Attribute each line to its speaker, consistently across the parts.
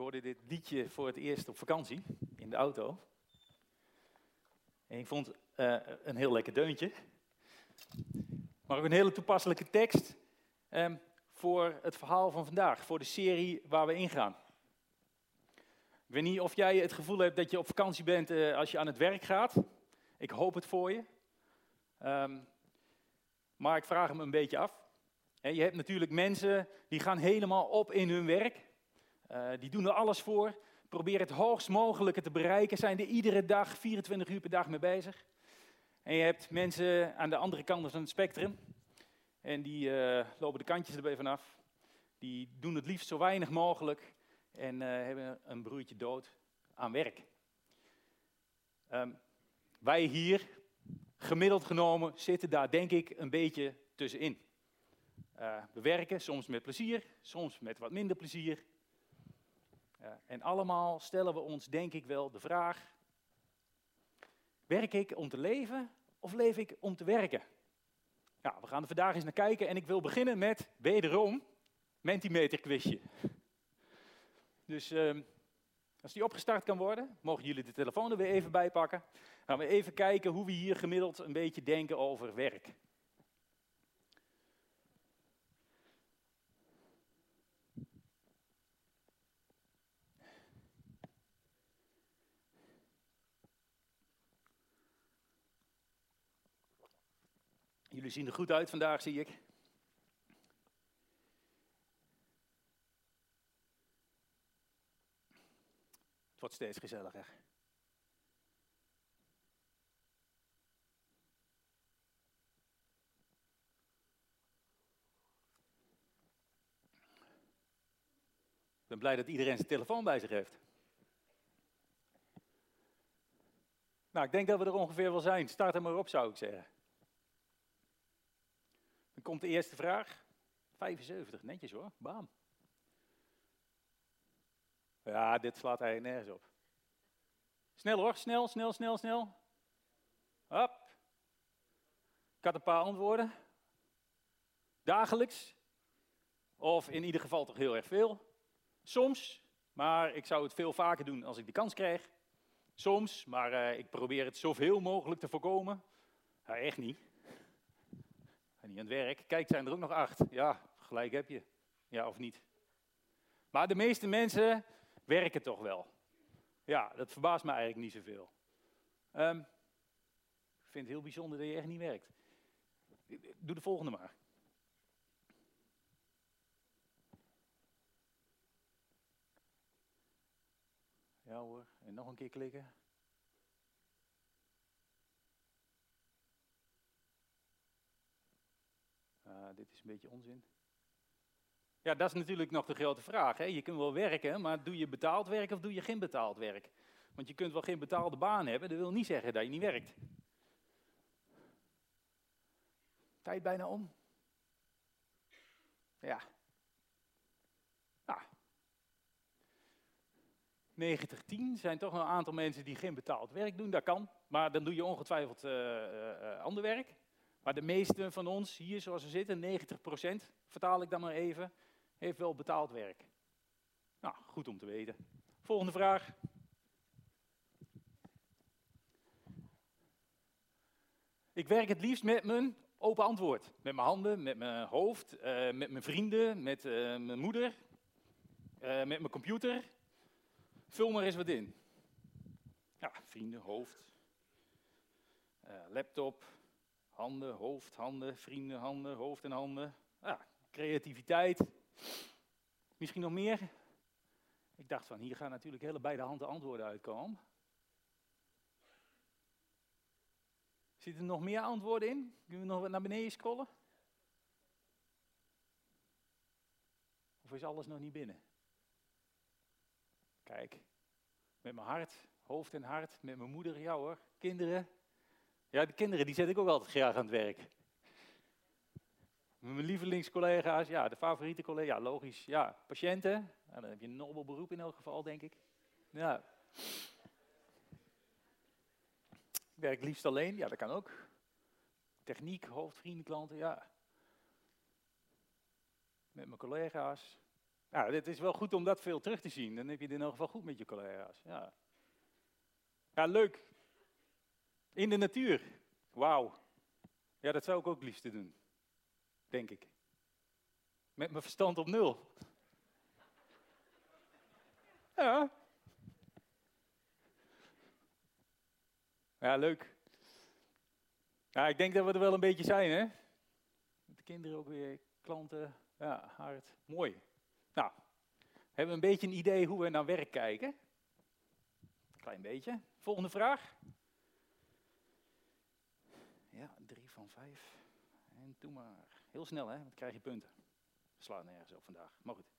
Speaker 1: hoorde dit liedje voor het eerst op vakantie in de auto. En ik vond uh, een heel lekker deuntje. Maar ook een hele toepasselijke tekst um, voor het verhaal van vandaag, voor de serie waar we ingaan. Ik weet niet of jij het gevoel hebt dat je op vakantie bent uh, als je aan het werk gaat. Ik hoop het voor je. Um, maar ik vraag hem een beetje af. En je hebt natuurlijk mensen die gaan helemaal op in hun werk. Uh, die doen er alles voor. Proberen het hoogst mogelijke te bereiken. Zijn er iedere dag, 24 uur per dag mee bezig. En je hebt mensen aan de andere kant van het spectrum. En die uh, lopen de kantjes erbij vanaf. Die doen het liefst zo weinig mogelijk. En uh, hebben een broertje dood aan werk. Um, wij hier, gemiddeld genomen, zitten daar denk ik een beetje tussenin. We werken soms met plezier, soms met wat minder plezier. En allemaal stellen we ons denk ik wel de vraag, werk ik om te leven of leef ik om te werken? Ja, we gaan er vandaag eens naar kijken en ik wil beginnen met wederom Mentimeter quizje. Dus uh, als die opgestart kan worden, mogen jullie de telefoon er weer even bij pakken. Gaan we even kijken hoe we hier gemiddeld een beetje denken over werk. Jullie zien er goed uit vandaag, zie ik. Het wordt steeds gezelliger. Ik ben blij dat iedereen zijn telefoon bij zich heeft. Nou, ik denk dat we er ongeveer wel zijn. Start er maar op, zou ik zeggen. Komt de eerste vraag. 75, netjes hoor, bam. Ja, dit slaat eigenlijk nergens op. Snel hoor, snel, snel, snel, snel. Hop. Ik had een paar antwoorden. Dagelijks. Of in ieder geval toch heel erg veel. Soms, maar ik zou het veel vaker doen als ik de kans krijg. Soms, maar uh, ik probeer het zoveel mogelijk te voorkomen. Ja, echt niet. Niet aan het werk. Kijk, zijn er ook nog acht. Ja, gelijk heb je. Ja, of niet. Maar de meeste mensen werken toch wel. Ja, dat verbaast me eigenlijk niet zoveel. Um, ik vind het heel bijzonder dat je echt niet werkt. Doe de volgende maar. Ja hoor, en nog een keer klikken. Uh, dit is een beetje onzin. Ja, dat is natuurlijk nog de grote vraag. Hè? Je kunt wel werken, maar doe je betaald werk of doe je geen betaald werk? Want je kunt wel geen betaalde baan hebben, dat wil niet zeggen dat je niet werkt. Tijd bijna om. Ja. Nou. 90-10 zijn toch een aantal mensen die geen betaald werk doen. Dat kan, maar dan doe je ongetwijfeld uh, uh, ander werk. Maar de meeste van ons hier zoals we zitten, 90% vertaal ik dan maar even, heeft wel betaald werk. Nou, goed om te weten. Volgende vraag. Ik werk het liefst met mijn open antwoord. Met mijn handen, met mijn hoofd, uh, met mijn vrienden, met uh, mijn moeder, uh, met mijn computer. Vul maar eens wat in. Ja, vrienden, hoofd, laptop, handen, hoofd, handen, vrienden, handen, hoofd en handen. Ja, creativiteit. Misschien nog meer? Ik dacht van, hier gaan natuurlijk hele beide handen antwoorden uitkomen. Zitten er nog meer antwoorden in? Kunnen we nog naar beneden scrollen? Of is alles nog niet binnen? Kijk, met mijn hart, hoofd en hart, met mijn moeder, ja hoor, kinderen. Ja, de kinderen die zet ik ook altijd graag aan het werk. Mijn lievelingscollega's, ja, de favoriete collega's, ja, logisch. Ja, patiënten, dan heb je een nobel beroep in elk geval, denk ik. Ja. Ik werk liefst alleen, ja, dat kan ook. Techniek, hoofdvrienden, klanten, ja. Met mijn collega's. Nou, het is wel goed om dat veel terug te zien. Dan heb je het in ieder geval goed met je collega's. Ja, ja leuk. In de natuur. Wauw. Ja, dat zou ik ook liefst doen. Denk ik. Met mijn verstand op nul. Ja. Ja, leuk. Ja, ik denk dat we er wel een beetje zijn, hè? Met de kinderen ook weer, klanten. Ja, hard. Mooi. Nou, hebben we een beetje een idee hoe we naar werk kijken? Klein beetje. Volgende vraag. Ja, drie van vijf. En doe maar. Heel snel, hè? Dan krijg je punten. Slaat nergens op vandaag. Maar goed.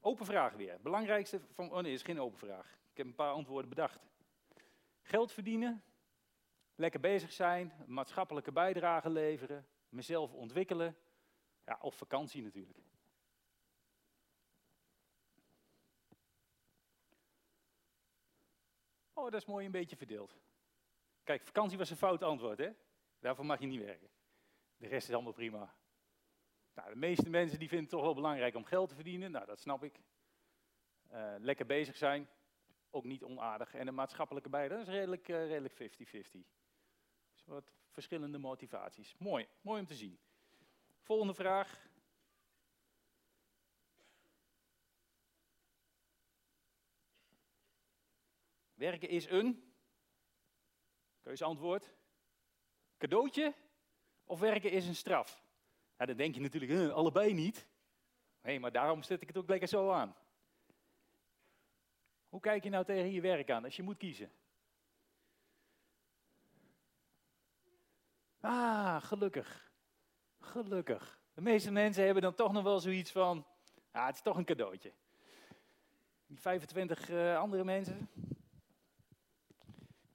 Speaker 1: Open vraag weer. Belangrijkste van. Oh nee, is geen open vraag. Ik heb een paar antwoorden bedacht. Geld verdienen, lekker bezig zijn, maatschappelijke bijdrage leveren, mezelf ontwikkelen. Ja, of vakantie natuurlijk. Oh, dat is mooi een beetje verdeeld. Kijk, vakantie was een fout antwoord, hè? Daarvoor mag je niet werken. De rest is allemaal prima. Nou, de meeste mensen die vinden het toch wel belangrijk om geld te verdienen. Nou, dat snap ik. Uh, lekker bezig zijn, ook niet onaardig. En de maatschappelijke bijdrage is redelijk 50-50. Uh, redelijk 50-50. Dus wat verschillende motivaties. Mooi, mooi om te zien. Volgende vraag. Werken is een keuzeantwoord. Cadeautje of werken is een straf? Ja, dan denk je natuurlijk, eh, allebei niet. Nee, maar daarom zet ik het ook lekker zo aan. Hoe kijk je nou tegen je werk aan als je moet kiezen? Ah, gelukkig. Gelukkig. De meeste mensen hebben dan toch nog wel zoiets van, ah, het is toch een cadeautje. Die 25 uh, eh, andere mensen,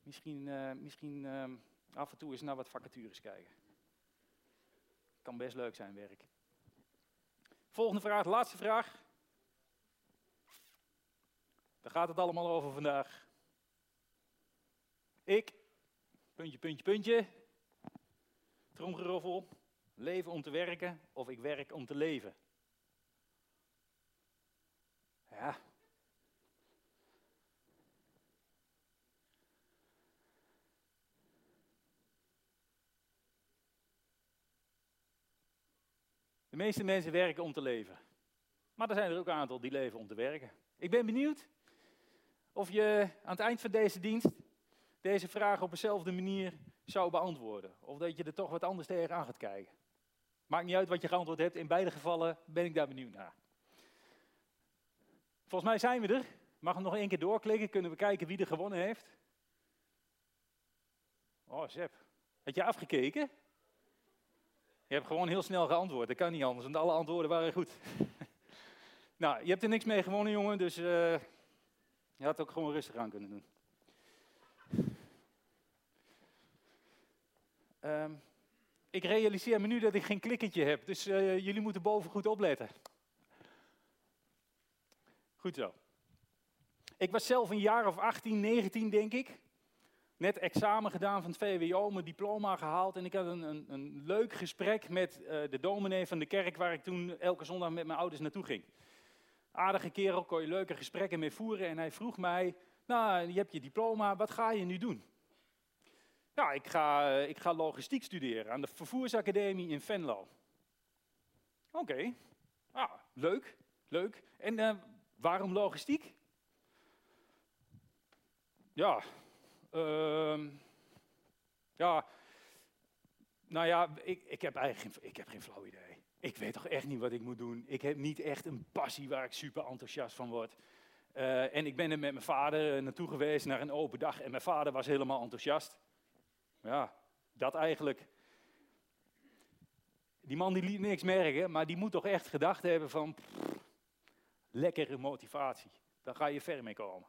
Speaker 1: misschien, uh, misschien uh, af en toe eens naar wat vacatures kijken. Kan best leuk zijn, werk. Volgende vraag, laatste vraag. Daar gaat het allemaal over vandaag. Ik, puntje, puntje, puntje, tromgeroffel, leven om te werken of ik werk om te leven. Ja. De meeste mensen werken om te leven. Maar er zijn er ook een aantal die leven om te werken. Ik ben benieuwd of je aan het eind van deze dienst deze vraag op dezelfde manier zou beantwoorden. Of dat je er toch wat anders tegenaan gaat kijken. Maakt niet uit wat je geantwoord hebt, in beide gevallen ben ik daar benieuwd naar. Volgens mij zijn we er. Mag hem nog één keer doorklikken, kunnen we kijken wie er gewonnen heeft. Oh, Zep. Had je afgekeken? Je hebt gewoon heel snel geantwoord, dat kan niet anders, want alle antwoorden waren goed. nou, je hebt er niks mee gewonnen, jongen, dus uh, je had ook gewoon rustig aan kunnen doen. Um, ik realiseer me nu dat ik geen klikketje heb, dus uh, jullie moeten boven goed opletten. Goed zo. Ik was zelf een jaar of 18, 19 denk ik. Net examen gedaan van het VWO, mijn diploma gehaald. En ik had een, een, een leuk gesprek met uh, de dominee van de kerk waar ik toen elke zondag met mijn ouders naartoe ging. Aardige kerel, kon je leuke gesprekken mee voeren. En hij vroeg mij, nou, je hebt je diploma, wat ga je nu doen? Ja, ik ga, ik ga logistiek studeren aan de Vervoersacademie in Venlo. Oké, ah, leuk, leuk. En uh, waarom logistiek? Ja, uh, ja, nou ja, ik, ik heb eigenlijk geen, ik heb geen flauw idee. Ik weet toch echt niet wat ik moet doen. Ik heb niet echt een passie waar ik super enthousiast van word. Uh, en ik ben er met mijn vader naartoe geweest naar een open dag en mijn vader was helemaal enthousiast. Ja, dat eigenlijk. Die man die liet niks merken, maar die moet toch echt gedacht hebben van lekkere motivatie. Daar ga je ver mee komen.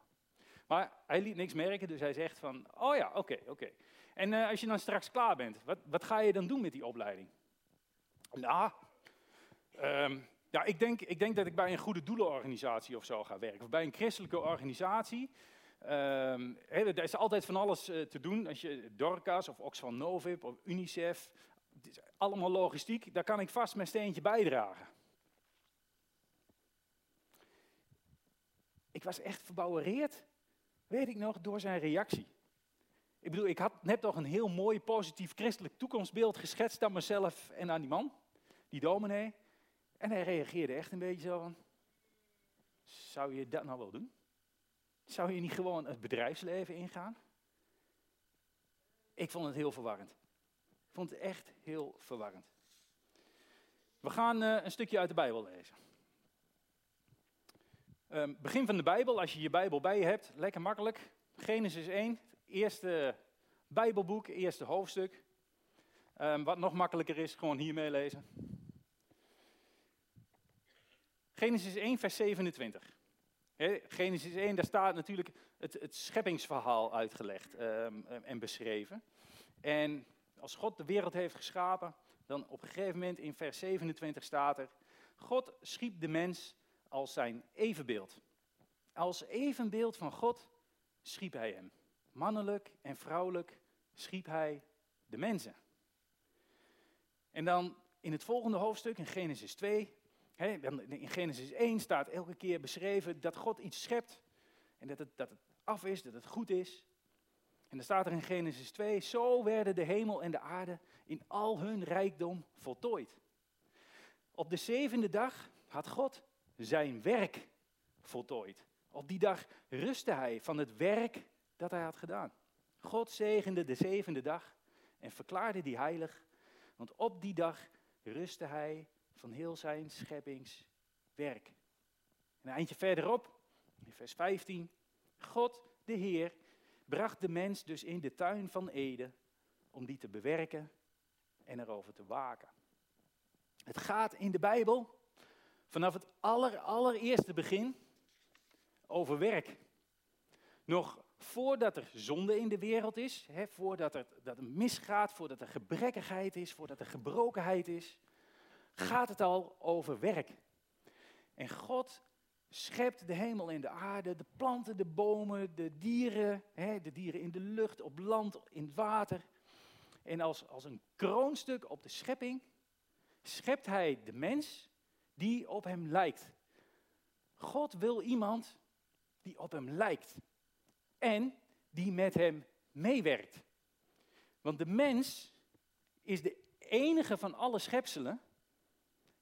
Speaker 1: Maar hij liet niks merken, dus hij zegt van, oh ja, oké, oké. En uh, als je dan straks klaar bent, wat, wat ga je dan doen met die opleiding? Nou, um, ja, ik denk, ik denk dat ik bij een goede doelenorganisatie of zo ga werken. Of bij een christelijke organisatie. Um, er is altijd van alles uh, te doen. Als je Dorcas of Oxfam Novib of UNICEF, allemaal logistiek, daar kan ik vast mijn steentje bijdragen. ik was echt verbouwereerd, weet ik nog, door zijn reactie. Ik bedoel, ik had net toch een heel mooi, positief christelijk toekomstbeeld geschetst aan mezelf en aan die man, die dominee. En hij reageerde echt een beetje zo van, zou je dat nou wel doen? Zou je niet gewoon het bedrijfsleven ingaan? Ik vond het heel verwarrend. Ik vond het echt heel verwarrend. We gaan uh, een stukje uit de Bijbel lezen. Um, begin van de Bijbel, als je je Bijbel bij je hebt, lekker makkelijk. Genesis 1, eerste Bijbelboek, eerste hoofdstuk. Um, wat nog makkelijker is, gewoon hier meelezen. Genesis 1, vers 27. Genesis 1, daar staat natuurlijk het, het scheppingsverhaal uitgelegd um, en beschreven. En als God de wereld heeft geschapen, dan op een gegeven moment in vers 27 staat er: God schiep de mens als zijn evenbeeld. Als evenbeeld van God schiep hij hem. Mannelijk en vrouwelijk schiep hij de mensen. En dan in het volgende hoofdstuk, in Genesis 2, in Genesis 1 staat elke keer beschreven dat God iets schept en dat het, dat het af is, dat het goed is. En dan staat er in Genesis 2, zo werden de hemel en de aarde in al hun rijkdom voltooid. Op de zevende dag had God zijn werk voltooid. Op die dag rustte hij van het werk dat hij had gedaan. God zegende de zevende dag en verklaarde die heilig, want op die dag rustte hij van heel zijn scheppingswerk. En een eindje verderop, in vers 15, God de Heer bracht de mens dus in de tuin van Eden om die te bewerken en erover te waken. Het gaat in de Bijbel vanaf het aller, allereerste begin over werk. Nog voordat er zonde in de wereld is, hè, voordat er, dat misgaat, voordat er gebrekkigheid is, voordat er gebrokenheid is, gaat het al over werk. En God schept de hemel en de aarde, de planten, de bomen, de dieren, hè, de dieren in de lucht, op land, in het water. En als, als een kroonstuk op de schepping schept hij de mens die op hem lijkt. God wil iemand die op hem lijkt en die met hem meewerkt. Want de mens is de enige van alle schepselen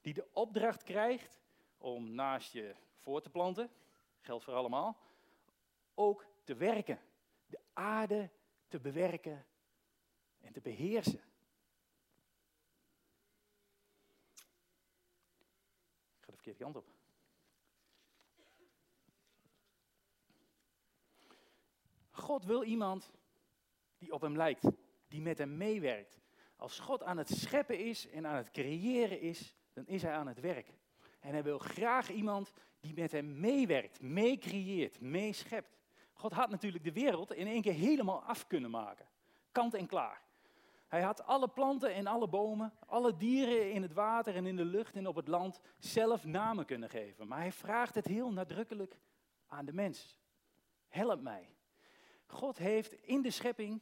Speaker 1: die de opdracht krijgt om naast je voor te planten, geldt voor allemaal, ook te werken. De aarde te bewerken en te beheersen. Ik ga de verkeerde kant op. God wil iemand die op hem lijkt, die met hem meewerkt. Als God aan het scheppen is en aan het creëren is, dan is hij aan het werk. En hij wil graag iemand die met hem meewerkt, meecreëert, meeschept. God had natuurlijk de wereld in één keer helemaal af kunnen maken. Kant en klaar. Hij had alle planten en alle bomen, alle dieren in het water en in de lucht en op het land zelf namen kunnen geven. Maar hij vraagt het heel nadrukkelijk aan de mens. Help mij. God heeft in de schepping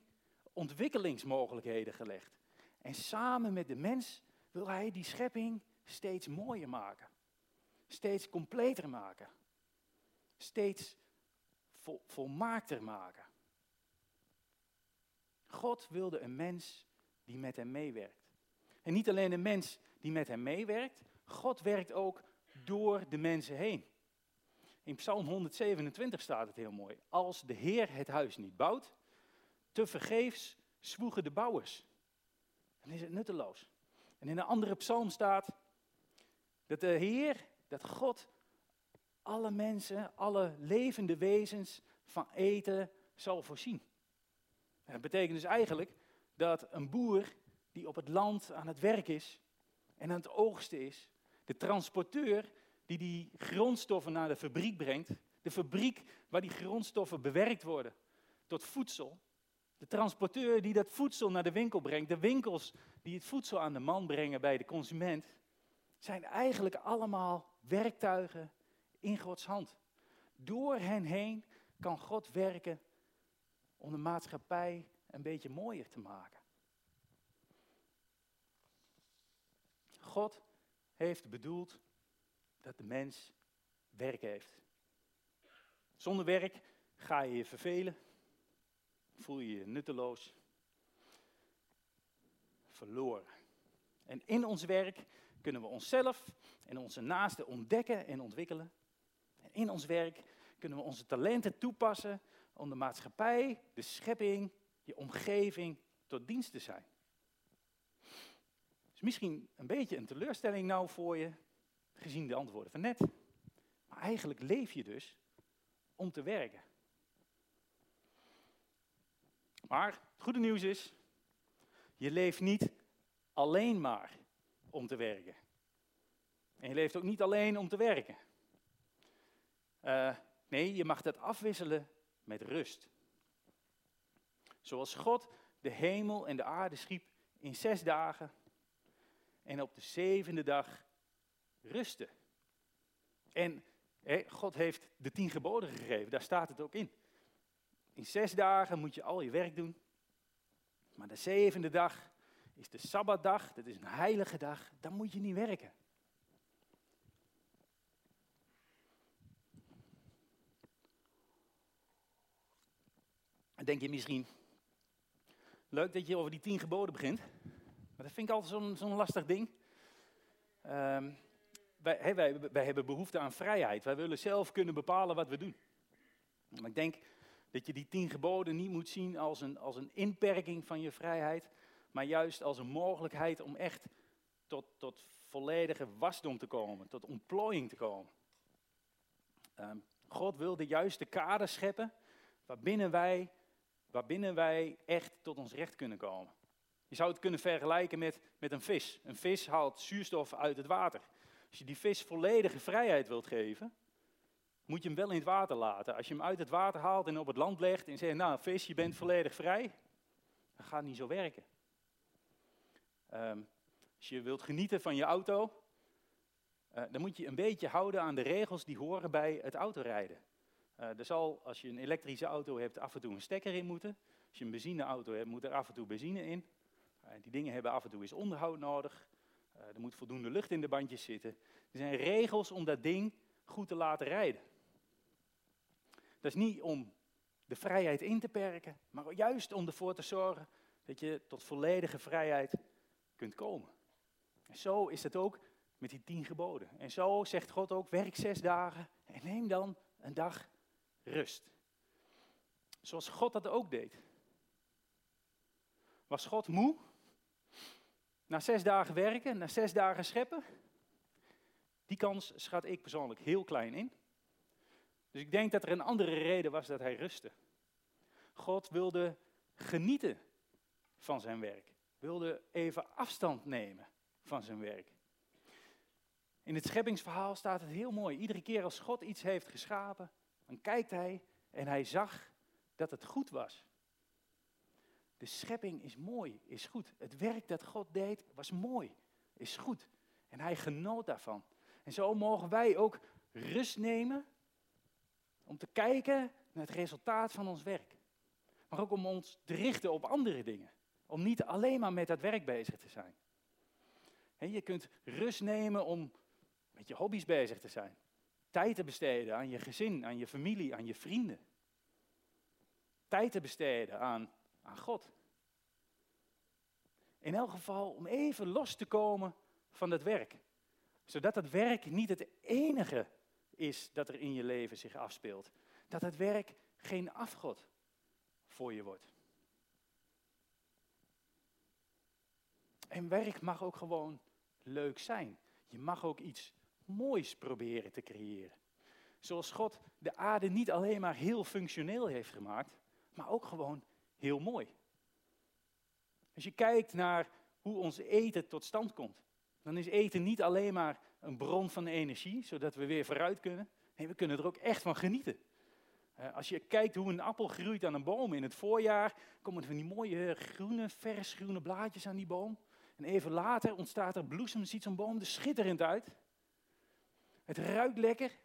Speaker 1: ontwikkelingsmogelijkheden gelegd. En samen met de mens wil hij die schepping steeds mooier maken. Steeds completer maken. Steeds vol, volmaakter maken. God wilde een mens die met hem meewerkt. En niet alleen een mens die met hem meewerkt, God werkt ook door de mensen heen. In Psalm 127 staat het heel mooi. Als de Heer het huis niet bouwt, te vergeefs zwoegen de bouwers. Dan is het nutteloos. En in een andere psalm staat dat de Heer, dat God alle mensen, alle levende wezens van eten zal voorzien. En dat betekent dus eigenlijk dat een boer die op het land aan het werk is en aan het oogsten is, de transporteur die die grondstoffen naar de fabriek brengt, de fabriek waar die grondstoffen bewerkt worden tot voedsel, de transporteur die dat voedsel naar de winkel brengt, de winkels die het voedsel aan de man brengen bij de consument, zijn eigenlijk allemaal werktuigen in Gods hand. Door hen heen kan God werken om de maatschappij een beetje mooier te maken. God heeft bedoeld dat de mens werk heeft. Zonder werk ga je je vervelen, voel je je nutteloos, verloren. En in ons werk kunnen we onszelf en onze naasten ontdekken en ontwikkelen. En in ons werk kunnen we onze talenten toepassen om de maatschappij, de schepping, je omgeving tot dienst te zijn. Is misschien een beetje een teleurstelling nou voor je, gezien de antwoorden van net. Maar eigenlijk leef je dus om te werken. Maar het goede nieuws is, je leeft niet alleen maar om te werken. En je leeft ook niet alleen om te werken. Uh, nee, je mag dat afwisselen met rust. Zoals God de hemel en de aarde schiep in zes dagen en op de zevende dag rustte. En God heeft de tien geboden gegeven, daar staat het ook in. In zes dagen moet je al je werk doen. Maar de zevende dag is de Sabbatdag, dat is een heilige dag, dan moet je niet werken. Denk je misschien, leuk dat je over die tien geboden begint. Maar dat vind ik altijd zo'n lastig ding. Um, wij, wij, wij, hebben behoefte aan vrijheid. Wij willen zelf kunnen bepalen wat we doen. Maar ik denk dat je die tien geboden niet moet zien als een, als een inperking van je vrijheid, maar juist als een mogelijkheid om echt tot, tot volledige wasdom te komen, tot ontplooiing te komen. Um, God wil de juiste kader scheppen waarbinnen wij, waarbinnen wij echt tot ons recht kunnen komen. Je zou het kunnen vergelijken met, met een vis. Een vis haalt zuurstof uit het water. Als je die vis volledige vrijheid wilt geven, moet je hem wel in het water laten. Als je hem uit het water haalt en op het land legt en zegt, nou vis, je bent volledig vrij, dan gaat niet zo werken. Um, als je wilt genieten van je auto, uh, dan moet je een beetje houden aan de regels die horen bij het autorijden. Uh, er zal, als je een elektrische auto hebt, af en toe een stekker in moeten. Als je een benzineauto hebt, moet er af en toe benzine in. Uh, die dingen hebben af en toe eens onderhoud nodig. er moet voldoende lucht in de bandjes zitten. Er zijn regels om dat ding goed te laten rijden. Dat is niet om de vrijheid in te perken, maar juist om ervoor te zorgen dat je tot volledige vrijheid kunt komen. En zo is het ook met die tien geboden. En zo zegt God ook, werk zes dagen en neem dan een dag rust. Zoals God dat ook deed. Was God moe? Na zes dagen werken, na zes dagen scheppen? Die kans schat ik persoonlijk heel klein in. Dus ik denk dat er een andere reden was dat hij rustte. God wilde genieten van zijn werk. Wilde even afstand nemen van zijn werk. In het scheppingsverhaal staat het heel mooi. Iedere keer als God iets heeft geschapen, dan kijkt hij en hij zag dat het goed was. De schepping is mooi, is goed. Het werk dat God deed was mooi, is goed. En hij genoot daarvan. En zo mogen wij ook rust nemen om te kijken naar het resultaat van ons werk. Maar ook om ons te richten op andere dingen. Om niet alleen maar met dat werk bezig te zijn. je kunt rust nemen om met je hobby's bezig te zijn. Tijd te besteden aan je gezin, aan je familie, aan je vrienden. Tijd te besteden aan, aan God. In elk geval om even los te komen van het werk. Zodat het werk niet het enige is dat er in je leven zich afspeelt. Dat het werk geen afgod voor je wordt. En werk mag ook gewoon leuk zijn. Je mag ook iets moois proberen te creëren. Zoals God de aarde niet alleen maar heel functioneel heeft gemaakt, maar ook gewoon heel mooi. Als je kijkt naar hoe ons eten tot stand komt, dan is eten niet alleen maar een bron van energie, zodat we weer vooruit kunnen. Nee, we kunnen er ook echt van genieten. Eh, als je kijkt hoe een appel groeit aan een boom in het voorjaar, komen er van die mooie groene, vers groene blaadjes aan die boom. En even later ontstaat er bloesem, ziet zo'n boom er schitterend uit. Het ruikt lekker.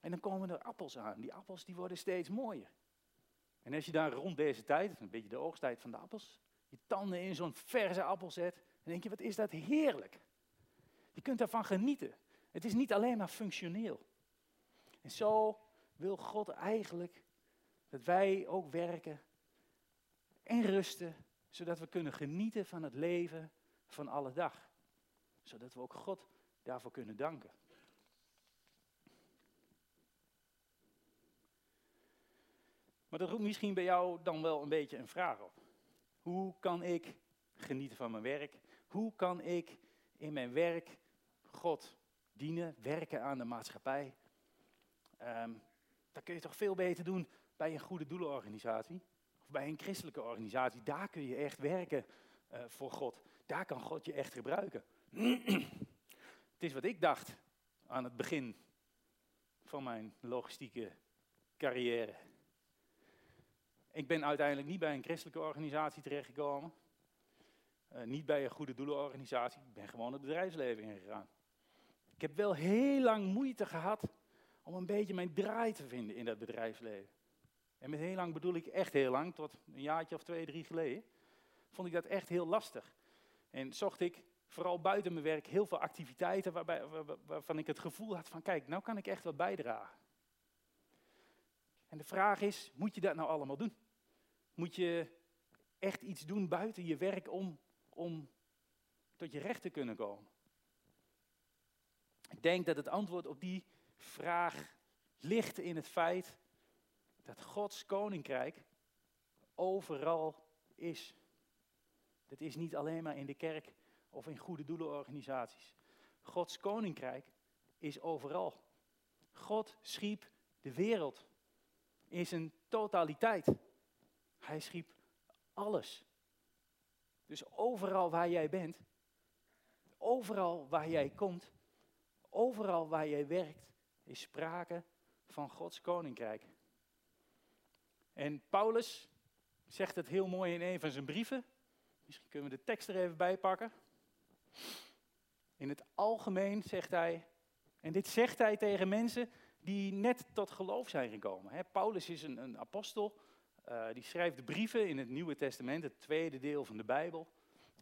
Speaker 1: En dan komen er appels aan. Die appels die worden steeds mooier. En als je daar rond deze tijd, een beetje de oogsttijd van de appels, je tanden in zo'n verse appel zet, dan denk je, wat is dat heerlijk. Je kunt daarvan genieten. Het is niet alleen maar functioneel. En zo wil God eigenlijk dat wij ook werken en rusten, zodat we kunnen genieten van het leven van alle dag. Zodat we ook God daarvoor kunnen danken. Maar dat roept misschien bij jou dan wel een beetje een vraag op. Hoe kan ik genieten van mijn werk? Hoe kan ik in mijn werk God dienen, werken aan de maatschappij? Um, dat kun je toch veel beter doen bij een goede doelenorganisatie of bij een christelijke organisatie. Daar kun je echt werken uh, voor God. Daar kan God je echt gebruiken. het is wat ik dacht aan het begin van mijn logistieke carrière. Ik ben uiteindelijk niet bij een christelijke organisatie terechtgekomen. Uh, niet bij een goede doelenorganisatie. Ik ben gewoon het bedrijfsleven ingegaan. Ik heb wel heel lang moeite gehad om een beetje mijn draai te vinden in dat bedrijfsleven. En met heel lang bedoel ik echt heel lang, tot een jaartje of twee, drie geleden, vond ik dat echt heel lastig. En zocht ik vooral buiten mijn werk heel veel activiteiten waarbij, waarvan ik het gevoel had van kijk, nou kan ik echt wat bijdragen. En de vraag is, moet je dat nou allemaal doen? Moet je echt iets doen buiten je werk om, om tot je recht te kunnen komen? Ik denk dat het antwoord op die vraag ligt in het feit dat Gods koninkrijk overal is. Dat is niet alleen maar in de kerk of in goede doelenorganisaties. Gods koninkrijk is overal. God schiep de wereld in zijn totaliteit. Hij schiep alles. Dus overal waar jij bent, overal waar jij komt, overal waar jij werkt, is sprake van Gods koninkrijk. En Paulus zegt het heel mooi in een van zijn brieven. Misschien kunnen we de tekst er even bij pakken. In het algemeen zegt hij, en dit zegt hij tegen mensen die net tot geloof zijn gekomen. Paulus is een, een apostel, uh, die schrijft brieven in het Nieuwe Testament, het tweede deel van de Bijbel.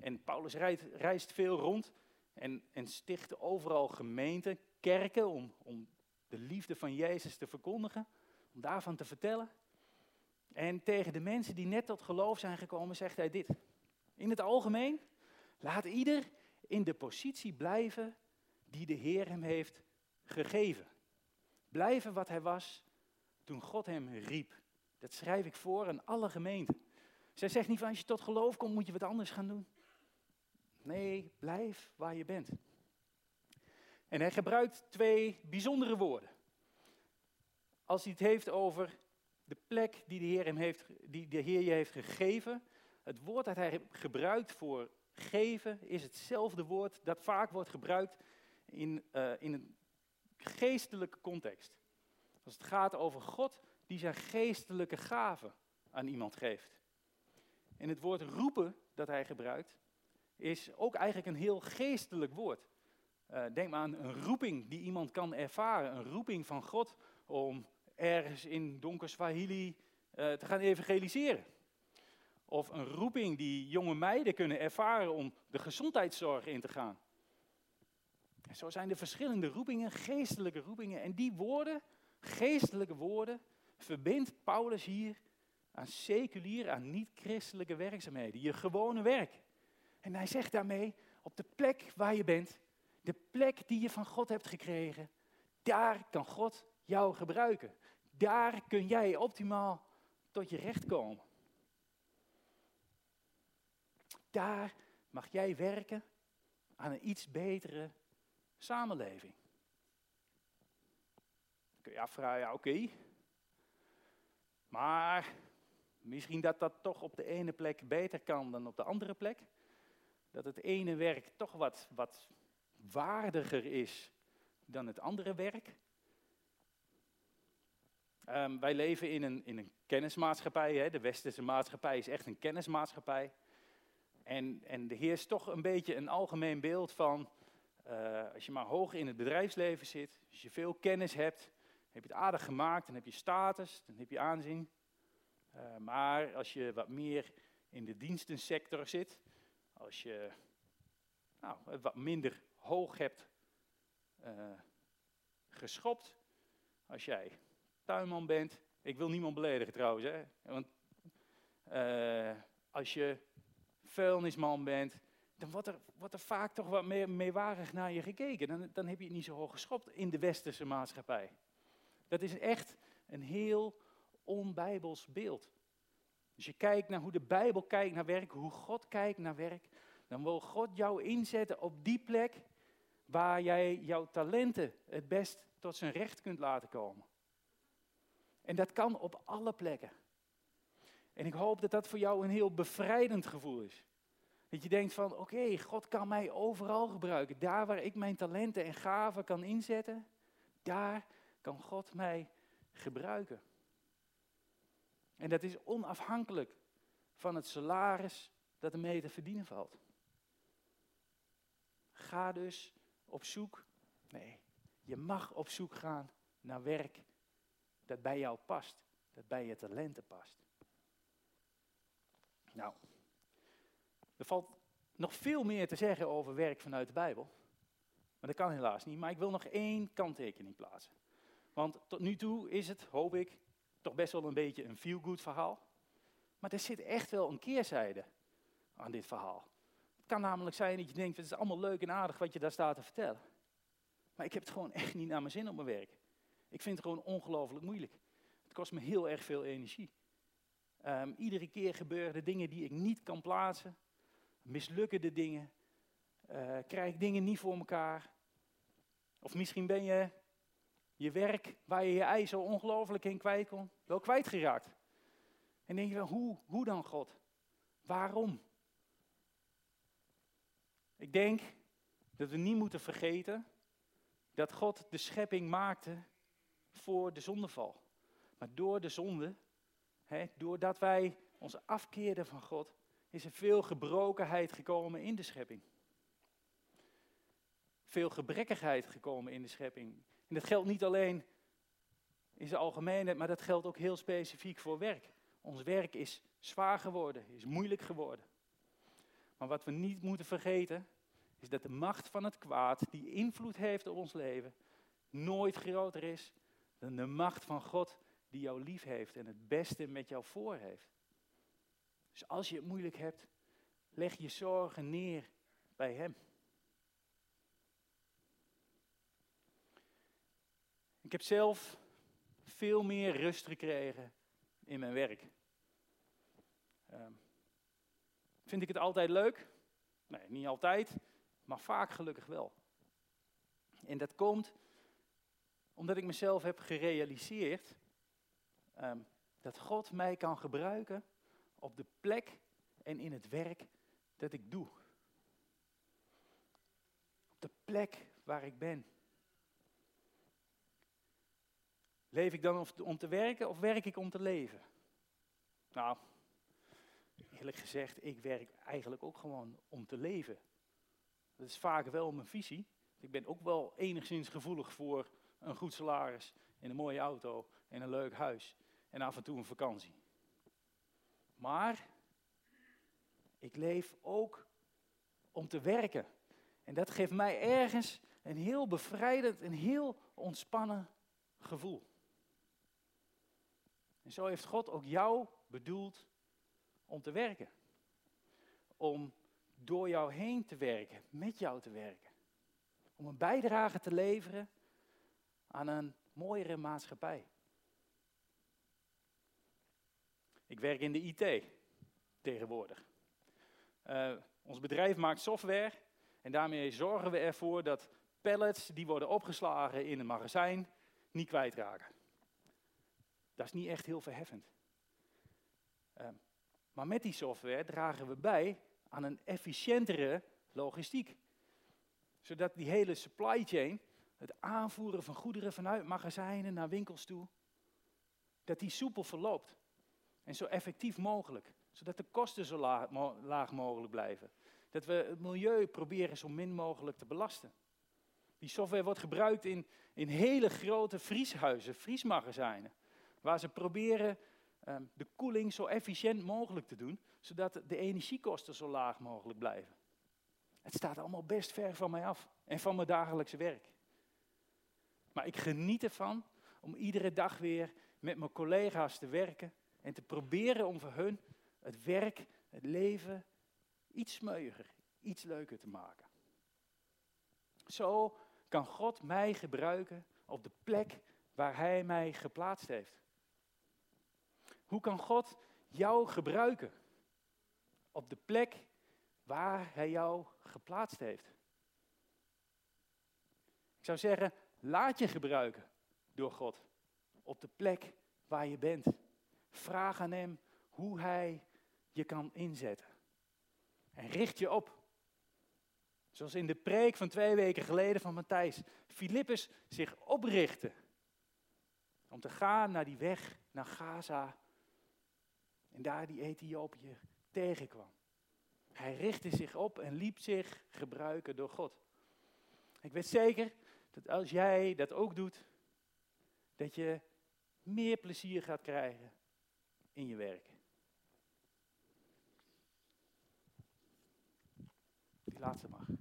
Speaker 1: En Paulus reist, veel rond en, en sticht overal gemeenten, kerken, om, om de liefde van Jezus te verkondigen, om daarvan te vertellen. En tegen de mensen die net tot geloof zijn gekomen, zegt hij dit. In het algemeen, laat ieder in de positie blijven die de Heer hem heeft gegeven. Blijven wat hij was toen God hem riep. Dat schrijf ik voor aan alle gemeenten. Zij zegt niet van als je tot geloof komt, moet je wat anders gaan doen. Nee, blijf waar je bent. En hij gebruikt twee bijzondere woorden. Als hij het heeft over de plek die de Heer, hem heeft, die de Heer je heeft gegeven. Het woord dat hij gebruikt voor geven is hetzelfde woord dat vaak wordt gebruikt in, uh, in een geestelijke context. Als het gaat over God die zijn geestelijke gaven aan iemand geeft. En het woord roepen dat hij gebruikt is ook eigenlijk een heel geestelijk woord. Uh, denk maar aan een roeping die iemand kan ervaren. Een roeping van God om ergens in donker Swahili uh, te gaan evangeliseren. Of een roeping die jonge meiden kunnen ervaren om de gezondheidszorg in te gaan. Zo zijn er verschillende roepingen, geestelijke roepingen. En die woorden, geestelijke woorden, verbindt Paulus hier aan seculier, aan niet-christelijke werkzaamheden. Je gewone werk. En hij zegt daarmee, op de plek waar je bent, de plek die je van God hebt gekregen, daar kan God jou gebruiken. Daar kun jij optimaal tot je recht komen. Daar mag jij werken aan een iets betere samenleving. Kun je afvragen, ja oké. Maar misschien dat dat toch op de ene plek beter kan dan op de andere plek. Dat het ene werk toch wat, wat waardiger is dan het andere werk. Um, wij leven in een, in een kennismaatschappij. Hè. De westerse maatschappij is echt een kennismaatschappij. En, en er heerst toch een beetje een algemeen beeld van, uh, als je maar hoog in het bedrijfsleven zit, als je veel kennis hebt, heb je het aardig gemaakt, dan heb je status, dan heb je aanzien. Uh, maar als je wat meer in de dienstensector zit, als je nou, wat minder hoog hebt uh, geschopt, als jij tuinman bent, ik wil niemand beledigen trouwens, hè? want uh, als je vuilnisman bent, dan wordt er, er vaak toch wat meer meewarig naar je gekeken. Dan, dan heb je het niet zo hoog geschopt in de westerse maatschappij. Dat is echt een heel onbijbels beeld. Als je kijkt naar hoe de Bijbel kijkt naar werk, hoe God kijkt naar werk, dan wil God jou inzetten op die plek waar jij jouw talenten het best tot zijn recht kunt laten komen. En dat kan op alle plekken. En ik hoop dat dat voor jou een heel bevrijdend gevoel is. Dat je denkt van, oké, God kan mij overal gebruiken. Daar waar ik mijn talenten en gaven kan inzetten, daar kan God mij gebruiken. En dat is onafhankelijk van het salaris dat ermee te verdienen valt. Ga dus op zoek. Nee, je mag op zoek gaan naar werk dat bij jou past, dat bij je talenten past. Nou, er valt nog veel meer te zeggen over werk vanuit de Bijbel. Maar dat kan helaas niet. Maar ik wil nog één kanttekening plaatsen. Want tot nu toe is het, hoop ik, toch best wel een beetje een feel-good verhaal. Maar er zit echt wel een keerzijde aan dit verhaal. Het kan namelijk zijn dat je denkt, het is allemaal leuk en aardig wat je daar staat te vertellen. Maar ik heb het gewoon echt niet naar mijn zin op mijn werk. Ik vind het gewoon ongelooflijk moeilijk. Het kost me heel erg veel energie. Um, iedere keer gebeuren er dingen die ik niet kan plaatsen. Mislukken de dingen. Uh, krijg ik dingen niet voor elkaar. Of misschien ben je je werk, waar je je ei zo ongelooflijk in kwijt kon, wel kwijtgeraakt. En denk je wel, hoe, hoe dan God? Waarom? Ik denk dat we niet moeten vergeten dat God de schepping maakte voor de zondeval. Maar door de zonde, hè, doordat wij ons afkeerden van God, is er veel gebrokenheid gekomen in de schepping. Veel gebrekkigheid gekomen in de schepping. En dat geldt niet alleen in zijn algemeenheid, maar dat geldt ook heel specifiek voor werk. Ons werk is zwaar geworden, is moeilijk geworden. Maar wat we niet moeten vergeten, is dat de macht van het kwaad, die invloed heeft op ons leven, nooit groter is dan de macht van God die jou lief heeft en het beste met jou voor heeft. Dus als je het moeilijk hebt, leg je zorgen neer bij Hem. Ik heb zelf veel meer rust gekregen in mijn werk. Um, vind ik het altijd leuk? Nee, niet altijd, maar vaak gelukkig wel. En dat komt omdat ik mezelf heb gerealiseerd um, dat God mij kan gebruiken op de plek en in het werk dat ik doe. Op de plek waar ik ben. Leef ik dan om te werken of werk ik om te leven? Nou, eerlijk gezegd, ik werk eigenlijk ook gewoon om te leven. Dat is vaak wel mijn visie. Ik ben ook wel enigszins gevoelig voor een goed salaris en een mooie auto en een leuk huis en af en toe een vakantie. Maar ik leef ook om te werken. En dat geeft mij ergens een heel bevrijdend, een heel ontspannen gevoel. En zo heeft God ook jou bedoeld om te werken. Om door jou heen te werken, met jou te werken. Om een bijdrage te leveren aan een mooiere maatschappij. Ik werk in de IT tegenwoordig. Uh, ons bedrijf maakt software en daarmee zorgen we ervoor dat pallets die worden opgeslagen in een magazijn niet kwijtraken. Dat is niet echt heel verheffend. Uh, maar met die software dragen we bij aan een efficiëntere logistiek. Zodat die hele supply chain, het aanvoeren van goederen vanuit magazijnen naar winkels toe, dat die soepel verloopt. En zo effectief mogelijk. Zodat de kosten zo laag, laag mogelijk blijven. Dat we het milieu proberen zo min mogelijk te belasten. Die software wordt gebruikt in, in hele grote vrieshuizen, vriesmagazijnen. Waar ze proberen um, de koeling zo efficiënt mogelijk te doen, zodat de energiekosten zo laag mogelijk blijven. Het staat allemaal best ver van mij af en van mijn dagelijkse werk. Maar ik geniet ervan om iedere dag weer met mijn collega's te werken en te proberen om voor hun het werk, het leven iets smeuiger, iets leuker te maken. Zo kan God mij gebruiken op de plek waar Hij mij geplaatst heeft. Hoe kan God jou gebruiken op de plek waar Hij jou geplaatst heeft? Ik zou zeggen, laat je gebruiken door God op de plek waar je bent. Vraag aan Hem hoe Hij je kan inzetten. En richt je op. Zoals in de preek van twee weken geleden van Matthijs. Filippus zich oprichtte. Om te gaan naar die weg naar Gaza. En daar die Ethiopië tegenkwam. Hij richtte zich op en liep zich gebruiken door God. Ik weet zeker dat als jij dat ook doet, dat je meer plezier gaat krijgen in je werk. Die laatste mag.